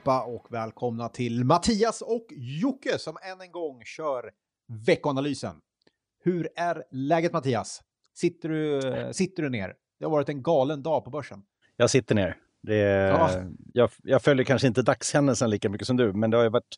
Allihopa och välkomna till Mattias och Jocke som än en gång kör veckoanalysen. Hur är läget Mattias? Sitter du, sitter du ner? Det har varit en galen dag på börsen. Jag sitter ner. Det är, ja. jag, jag, följer kanske inte dagshändelsen lika mycket som du, men det har ju varit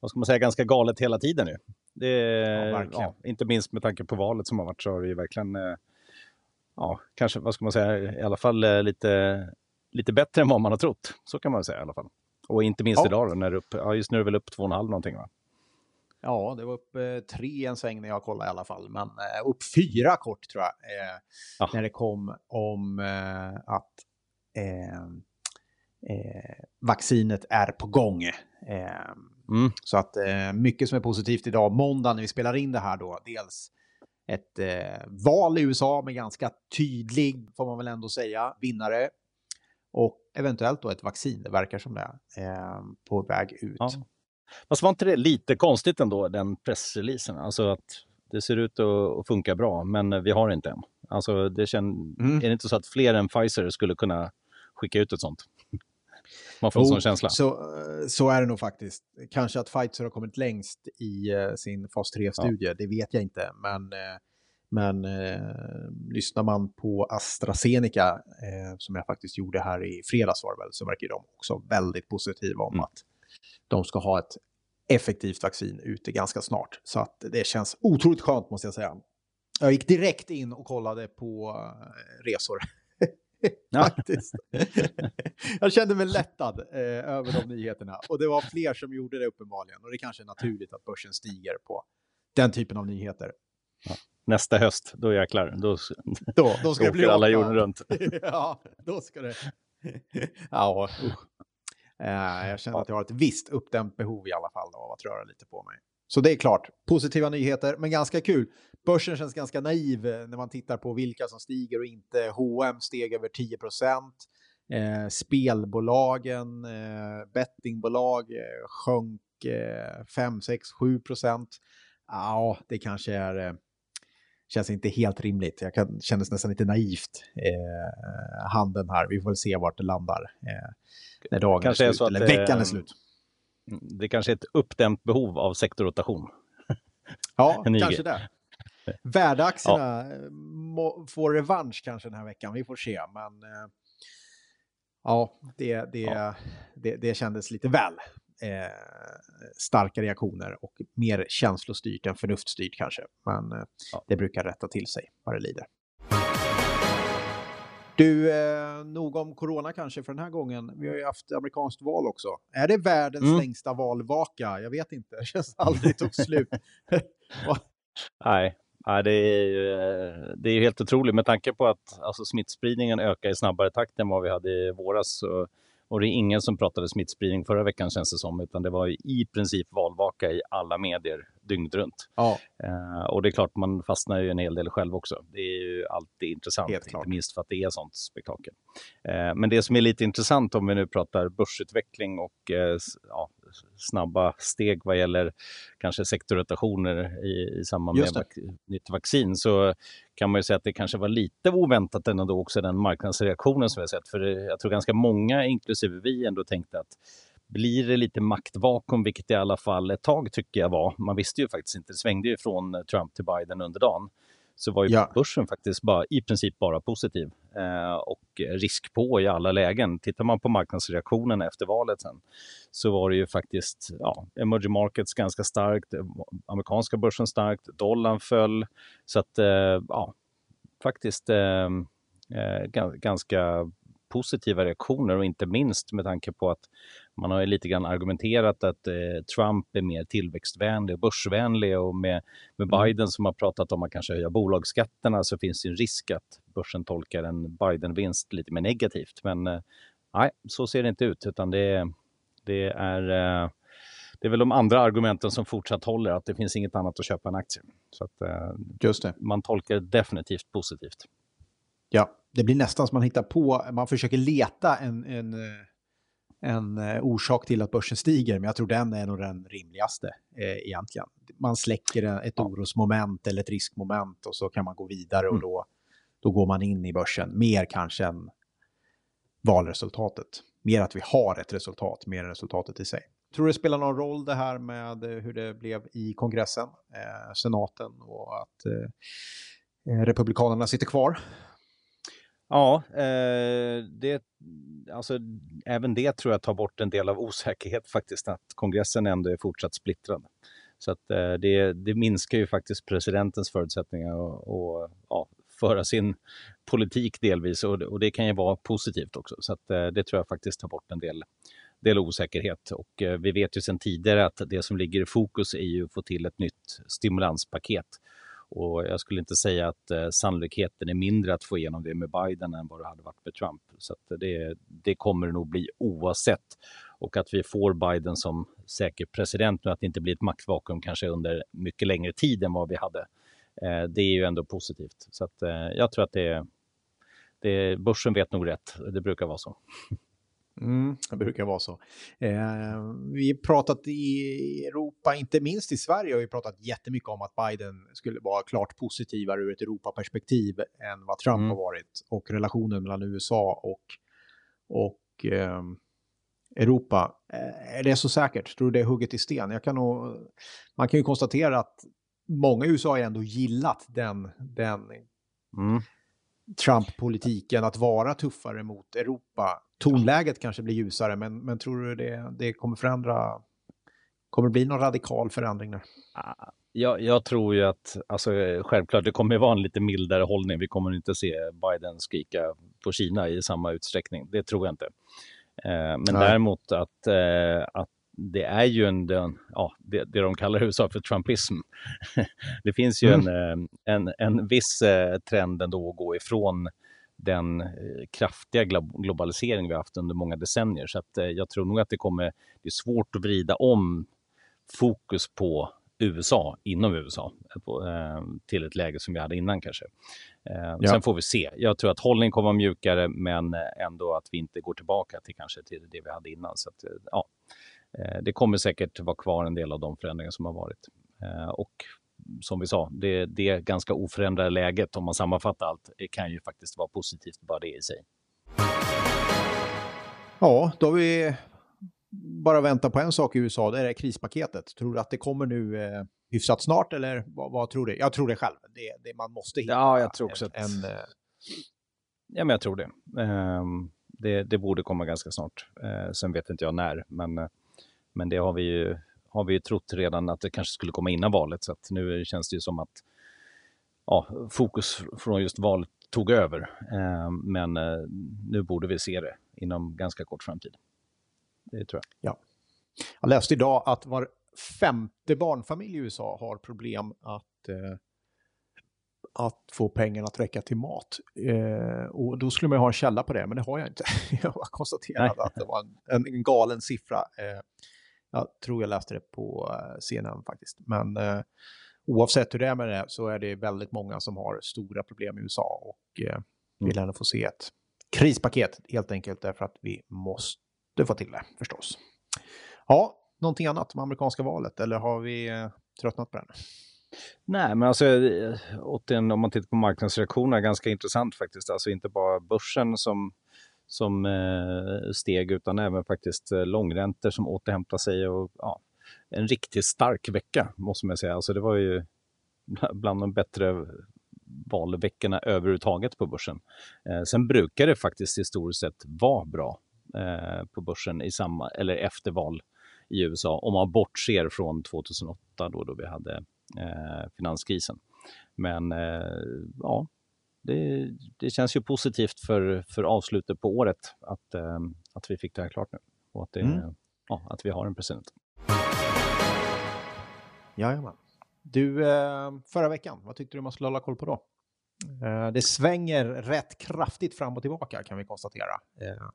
vad ska man säga, ganska galet hela tiden nu. Det, ja, ja, inte minst med tanke på valet som har varit så har det ju verkligen, eh, ja, kanske, vad ska man säga, i alla fall eh, lite, lite bättre än vad man har trott. Så kan man säga i alla fall. Och inte minst ja. idag då, när upp, ja, just nu är det väl upp 2,5 någonting va? Ja, det var upp eh, tre en sväng när jag kollade i alla fall, men eh, upp fyra kort tror jag. Eh, ja. När det kom om eh, att eh, eh, vaccinet är på gång. Mm. Så att mycket som är positivt idag. Måndag när vi spelar in det här då, dels ett val i USA med ganska tydlig, får man väl ändå säga, vinnare. Och eventuellt då ett vaccin, det verkar som det är, på väg ut. Ja. Fast var inte det lite konstigt ändå, den pressreleasen? Alltså att det ser ut att funka bra, men vi har inte än. Alltså det känns, mm. Är det inte så att fler än Pfizer skulle kunna skicka ut ett sånt? Man får en sån känsla. Så, så är det nog faktiskt. Kanske att Pfizer har kommit längst i uh, sin fas 3-studie, ja. det vet jag inte. Men, uh, men uh, lyssnar man på AstraZeneca, som jag faktiskt gjorde här i fredags var det väl, så verkar de också väldigt positiva om mm. att de ska ha ett effektivt vaccin ute ganska snart. Så att det känns otroligt skönt måste jag säga. Jag gick direkt in och kollade på eh, resor. Faktiskt. jag kände mig lättad eh, över de nyheterna. Och det var fler som gjorde det uppenbarligen. Och det kanske är naturligt att börsen stiger på den typen av nyheter. Ja. Nästa höst, då jäklar. Då, då, då ska då det bli alla jorden runt. ja, då ska det... ja. Eh, jag känner att jag har ett visst uppdämt behov i alla fall av att röra lite på mig. Så det är klart, positiva nyheter, men ganska kul. Börsen känns ganska naiv eh, när man tittar på vilka som stiger och inte. H&M steg över 10 procent. Eh, spelbolagen, eh, bettingbolag eh, sjönk eh, 5, 6, 7 procent. Ja, det kanske är... Eh, känns inte helt rimligt. Jag kan, kändes nästan lite naivt, eh, handeln här. Vi får väl se vart det landar. Eh, när dagen kanske är slut, eller veckan är slut. Det kanske är ett uppdämt behov av sektorrotation. Ja, kanske det. Värdeaktierna ja. får revansch kanske den här veckan, vi får se. Men eh, ja, det, det, ja. det, det kändes lite väl eh, starka reaktioner och mer känslostyrt än förnuftstyrt kanske. Men eh, ja. det brukar rätta till sig vad det lider. Du, eh, nog om corona kanske för den här gången. Vi har ju haft amerikanskt val också. Är det världens mm. längsta valvaka? Jag vet inte, det känns aldrig tog slut. Nej, det är, ju, det är helt otroligt med tanke på att alltså, smittspridningen ökar i snabbare takt än vad vi hade i våras. Så och det är ingen som pratade smittspridning förra veckan känns det som, utan det var i princip valvaka i alla medier dygnet runt. Ja. Uh, och det är klart, man fastnar ju en hel del själv också. Det är ju alltid intressant, inte minst för att det är sånt spektakel. Uh, men det som är lite intressant om vi nu pratar börsutveckling och uh, ja, snabba steg vad gäller kanske sektorrotationer i, i samband med vac nytt vaccin så kan man ju säga att det kanske var lite oväntat ändå också den marknadsreaktionen som vi har sett. För jag tror ganska många, inklusive vi, ändå tänkte att blir det lite maktvakuum, vilket det i alla fall ett tag tycker jag var. Man visste ju faktiskt inte, det svängde ju från Trump till Biden under dagen så var ju ja. börsen faktiskt bara, i princip bara positiv eh, och risk på i alla lägen. Tittar man på marknadsreaktionen efter valet sen så var det ju faktiskt ja, emerging markets ganska starkt, amerikanska börsen starkt, dollarn föll. Så att eh, ja, faktiskt eh, eh ganska positiva reaktioner och inte minst med tanke på att man har ju lite grann argumenterat att eh, Trump är mer tillväxtvänlig och börsvänlig och med, med mm. Biden som har pratat om att kanske höja bolagsskatterna så finns det en risk att börsen tolkar en Biden-vinst lite mer negativt. Men eh, nej, så ser det inte ut utan det, det är eh, det är väl de andra argumenten som fortsatt håller, att det finns inget annat att köpa än aktier. Så att, eh, Just det. Man tolkar det definitivt positivt. Ja, det blir nästan som man hittar på, man försöker leta en, en, en eh, orsak till att börsen stiger, men jag tror den är nog den rimligaste eh, egentligen. Man släcker ett orosmoment eller ett riskmoment och så kan man gå vidare och mm. då, då går man in i börsen mer kanske än valresultatet. Mer att vi har ett resultat, mer än resultatet i sig. Tror du det spelar någon roll det här med hur det blev i kongressen, eh, senaten och att eh, republikanerna sitter kvar? Ja, eh, det, alltså, även det tror jag tar bort en del av osäkerhet faktiskt, att kongressen ändå är fortsatt splittrad. Så att, eh, det, det, minskar ju faktiskt presidentens förutsättningar att ja, föra sin politik delvis och, och, det kan ju vara positivt också. Så att, eh, det tror jag faktiskt tar bort en del, del osäkerhet. Och eh, vi vet ju sedan tidigare att det som ligger i fokus är ju att få till ett nytt stimulanspaket. Och jag skulle inte säga att eh, sannolikheten är mindre att få igenom det med Biden än vad det hade varit med Trump. Så det, det kommer det nog bli oavsett. Och att vi får Biden som säker president nu, att det inte blir ett maktvakuum kanske under mycket längre tid än vad vi hade. Eh, det är ju ändå positivt. Så att, eh, jag tror att det, det, börsen vet nog rätt. Det brukar vara så. Mm, det brukar vara så. Eh, vi har pratat i Europa, inte minst i Sverige, har vi pratat jättemycket om att Biden skulle vara klart positivare ur ett Europaperspektiv än vad Trump mm. har varit. Och relationen mellan USA och, och eh, Europa, eh, är det så säkert? Tror du det är hugget i sten? Jag kan nog, man kan ju konstatera att många i USA har ändå gillat den, den mm. Trump-politiken, att vara tuffare mot Europa. Tonläget kanske blir ljusare, men, men tror du det, det kommer förändra? Kommer det bli någon radikal förändring där? Ah, jag, jag, tror ju att, alltså, självklart, det kommer vara en lite mildare hållning. Vi kommer inte se Biden skrika på Kina i samma utsträckning. Det tror jag inte. Eh, men Nej. däremot att, eh, att det är ju en, ja, det, det de kallar USA för trumpism. det finns ju mm. en, eh, en, en viss eh, trend ändå att gå ifrån den eh, kraftiga globalisering vi haft under många decennier. Så att jag tror nog att det kommer, det är svårt att vrida om fokus på USA, inom USA, till ett läge som vi hade innan kanske. Ja. Sen får vi se. Jag tror att hållningen kommer vara mjukare, men ändå att vi inte går tillbaka till kanske till det vi hade innan. Så att, ja, det kommer säkert vara kvar en del av de förändringar som har varit. Eh, och som vi sa, det, det ganska oförändrade läget, om man sammanfattar allt, det kan ju faktiskt vara positivt bara det i sig. Ja, då har vi bara väntat på en sak i USA, det är krispaketet. Tror du att det kommer nu eh, hyfsat snart eller vad, vad, tror du? Jag tror det själv. Det, det man måste hitta ja, jag tror också en... Att... en eh... Ja, men jag tror det. Eh, det. Det borde komma ganska snart. Eh, sen vet inte jag när, men eh, men det har vi ju, har vi ju trott redan att det kanske skulle komma innan valet. Så att nu känns det ju som att ja, fokus från just valet tog över. Eh, men eh, nu borde vi se det inom ganska kort framtid. Det tror jag. Ja. Jag läste idag att var femte barnfamilj i USA har problem att, eh, att få pengarna att räcka till mat. Eh, och då skulle man ha en källa på det, men det har jag inte. jag har konstaterat att det var en, en galen siffra. Eh, jag tror jag läste det på eh, CNN faktiskt. Men eh, oavsett hur det är med det så är det väldigt många som har stora problem i USA och eh, vill mm. ändå få se ett krispaket helt enkelt därför att vi måste få till det förstås. Ja, någonting annat med amerikanska valet eller har vi eh, tröttnat på den? Nej, men alltså eh, återigen om man tittar på marknadsreaktionerna, ganska intressant faktiskt. Alltså inte bara börsen som som eh, steg utan även faktiskt eh, långräntor som återhämtar sig och ja, en riktigt stark vecka måste man säga. Alltså det var ju bland de bättre valveckorna överhuvudtaget på börsen. Eh, sen brukar det faktiskt historiskt sett vara bra eh, på börsen i samma, eller efter val i USA om man bortser från 2008 då, då vi hade eh, finanskrisen. Men eh, ja, det, det, känns ju positivt för, för avslutet på året att, eh, att vi fick det här klart nu och att, det, mm. ja, att vi har en president. Jajamän. Du, eh, förra veckan, vad tyckte du man skulle hålla koll på då? Eh, det svänger rätt kraftigt fram och tillbaka kan vi konstatera. Eh,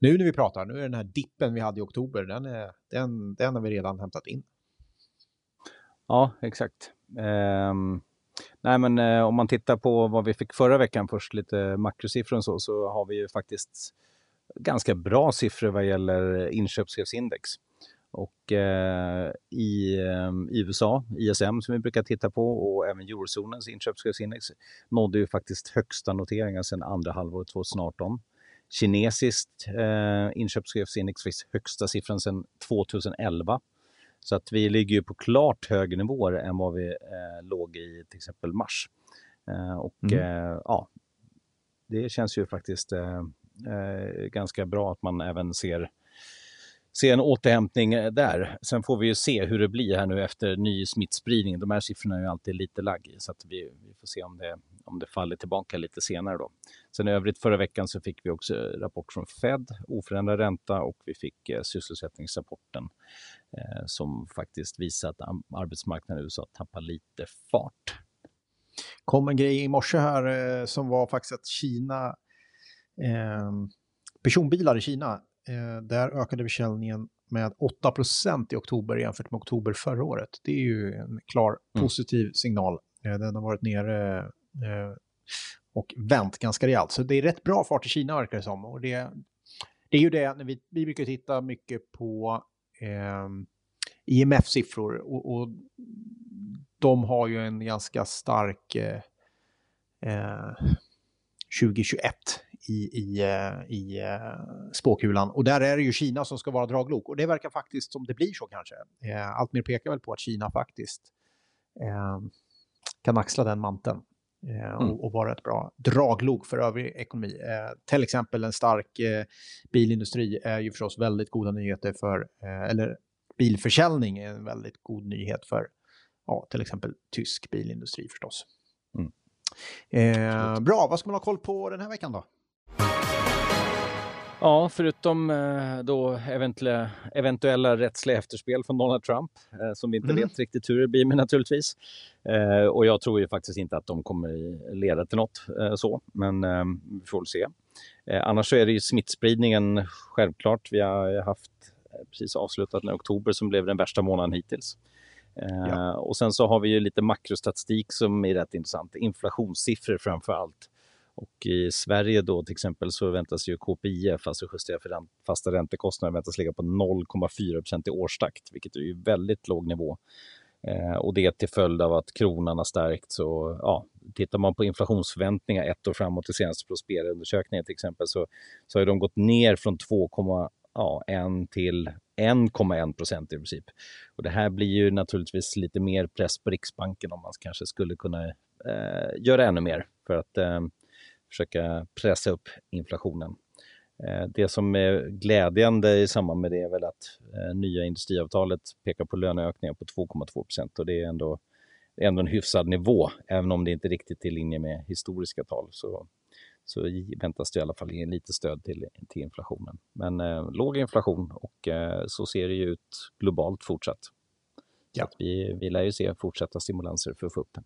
nu när vi pratar, nu är den här dippen vi hade i oktober, den, är, den, den har vi redan hämtat in. Ja, exakt. Um... Nej, men eh, om man tittar på vad vi fick förra veckan, först lite makrosiffror och så, så har vi ju faktiskt ganska bra siffror vad gäller inköpschefsindex. Och eh, i, eh, i, USA, ISM som vi brukar titta på och även eurozonens inköpschefsindex nådde ju faktiskt högsta noteringar sedan andra halvåret 2018. kinesiskt eh, inköpschefsindex fick högsta siffran sedan 2011. Så att vi ligger ju på klart högre nivåer än vad vi eh, låg i till exempel mars. Eh, och mm. eh, ja, det känns ju faktiskt eh, eh, ganska bra att man även ser se en återhämtning eh, där. Sen får vi ju se hur det blir här nu efter ny smittspridning. De här siffrorna är ju alltid lite lagg så att vi, vi får se om det, om det faller tillbaka lite senare då. Sen i övrigt förra veckan så fick vi också rapport från Fed, oförändrad ränta och vi fick eh, sysselsättningsrapporten eh, som faktiskt visar att arbetsmarknaden i USA tappar lite fart. kom en grej i morse här eh, som var faktiskt att Kina, eh, personbilar i Kina Eh, där ökade försäljningen med 8% i oktober jämfört med oktober förra året. Det är ju en klar mm. positiv signal. Eh, den har varit nere eh, och vänt ganska rejält. Så det är rätt bra fart i Kina verkar det som. Och det, det är ju det, när vi, vi brukar titta mycket på eh, IMF-siffror och, och, de har ju en ganska stark eh, 2021 i, i, eh, i eh, spåkulan. Och där är det ju Kina som ska vara draglok. Och det verkar faktiskt som det blir så kanske. Eh, allt mer pekar väl på att Kina faktiskt kan axla den manteln. Mm. Och, och, vara ett bra draglok för övrig ekonomi. Eh, till exempel en stark eh, bilindustri är ju förstås väldigt goda nyheter för, eh, eller bilförsäljning är en väldigt god nyhet för, ja, till exempel tysk bilindustri förstås. Mm. bra, vad ska man ha koll på den här veckan då? Ja, förutom eh, då eventuella, eventuella rättsliga efterspel från Donald Trump, eh, som vi inte mm. vet riktigt hur det blir med naturligtvis. Eh, och jag tror ju faktiskt inte att de kommer leda till något så, men vi får väl se. Annars så är det ju smittspridningen självklart. Vi har haft precis avslutat i oktober som blev den värsta månaden hittills. Ja. Och sen så har vi ju lite makrostatistik som är rätt intressant. Inflationssiffror framför allt. Och i Sverige då till exempel så väntas ju KPIF, alltså justerat för fasta räntekostnader, väntas ligga på 0,4 procent i årstakt, vilket är ju väldigt låg nivå. Eh, och det till följd av att kronan har stärkts. Och, ja, tittar man på inflationsförväntningar ett år framåt i senaste Prospera-undersökningen till exempel så, så har de gått ner från 2,1 till 1,1 procent i princip. Och det här blir ju naturligtvis lite mer press på Riksbanken om man kanske skulle kunna eh, göra ännu mer för att eh, försöka pressa upp inflationen. Eh, det som är glädjande i samband med det är väl att eh, nya industriavtalet pekar på löneökningar på 2,2 procent och det är ändå, ändå en hyfsad nivå, även om det inte är riktigt i linje med historiska tal. Så, så väntas det i alla fall ge lite stöd till, till inflationen. Men eh, låg inflation och eh, så ser det ju ut globalt fortsatt. Ja. Så vi, vi lär ju se fortsatta stimulanser för att få upp den.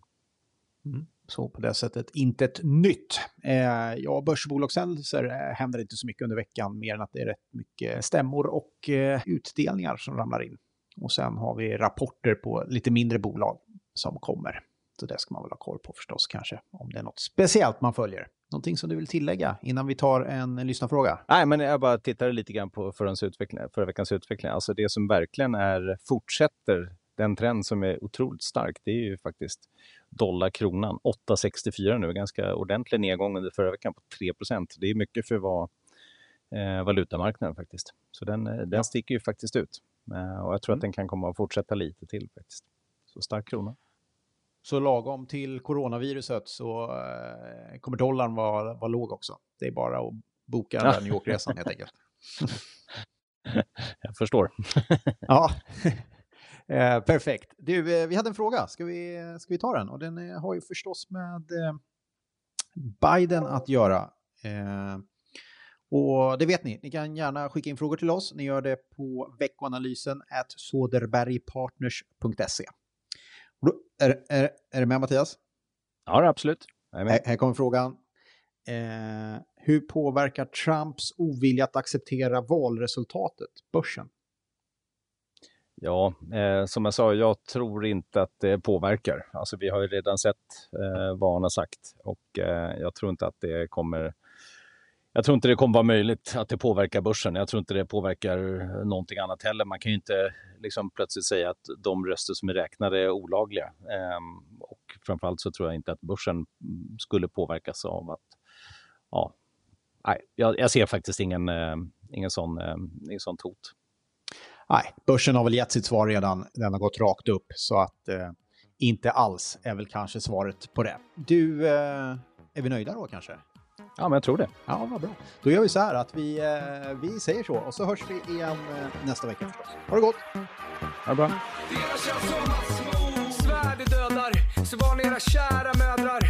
Mm. Så på det sättet inte ett nytt. Eh, ja, börsbolagshändelser eh, händer inte så mycket under veckan, mer än att det är rätt mycket stämmor och eh, utdelningar som ramlar in. Och sen har vi rapporter på lite mindre bolag som kommer. Så det ska man väl ha koll på förstås kanske, om det är något speciellt man följer. Någonting som du vill tillägga innan vi tar en, en lyssnarfråga? Nej, men jag bara tittade lite grann på förra, utveckling, förra veckans utveckling. Alltså det som verkligen är, fortsätter den trend som är otroligt stark, det är ju faktiskt dollar-kronan. 8,64 nu, ganska ordentlig nedgång under förra veckan på 3% Det är mycket för vara eh, valutamarknaden faktiskt. Så den, eh, den sticker ju faktiskt ut. Eh, och jag tror mm. att den kan komma att fortsätta lite till faktiskt. Så stark krona. Så lagom till coronaviruset så eh, kommer dollarn vara, vara låg också. Det är bara att boka den där New York-resan helt enkelt. jag förstår. ja. Eh, perfekt. Du, eh, vi hade en fråga. Ska vi, ska vi ta den? Och den eh, har ju förstås med eh, Biden att göra. Eh, och det vet ni. Ni kan gärna skicka in frågor till oss. Ni gör det på veckoanalysen at soderbergpartners.se. Är, är, är du med Mattias? Ja, absolut. Här, här kommer frågan. Eh, hur påverkar Trumps ovilja att acceptera valresultatet börsen? Ja, eh, som jag sa, jag tror inte att det påverkar. Alltså, vi har ju redan sett eh, vad han har sagt och eh, jag tror inte att det kommer jag tror inte det kommer vara möjligt att det påverkar börsen. Jag tror inte det påverkar någonting annat heller. Man kan ju inte liksom plötsligt säga att de röster som är räknade är olagliga. Eh, och framförallt så tror jag inte att börsen skulle påverkas av att ja, nej, jag, jag ser faktiskt ingen, eh, ingen, sån, eh, ingen sån hot. Nej, börsen har väl gett sitt svar redan. Den har gått rakt upp så att eh, inte alls är väl kanske svaret på det. Du, eh, är vi nöjda då kanske? Ja, men jag tror det. Ja, vad bra. Då gör vi så här att vi, eh, vi säger så och så hörs vi igen eh, nästa vecka förstås. Ha det gott! Ha det bra. Svärd dödar, så var ni era kära mödrar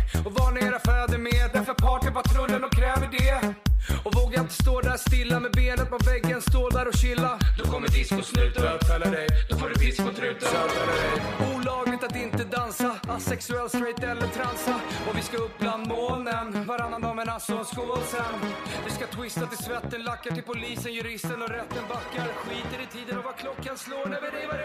Och våga inte stå där stilla med benet på väggen, stå där och chilla. Då kommer discosnuten bötfälla dig, då får du discotruten. Olagligt att inte dansa, asexuell, straight eller transa. Och vi ska upp bland molnen, varannan dag men alltså en skål sen. Vi ska twista till svetten, lackar till polisen, juristen och rätten backar. Skiter i tiden och vad klockan slår när vi river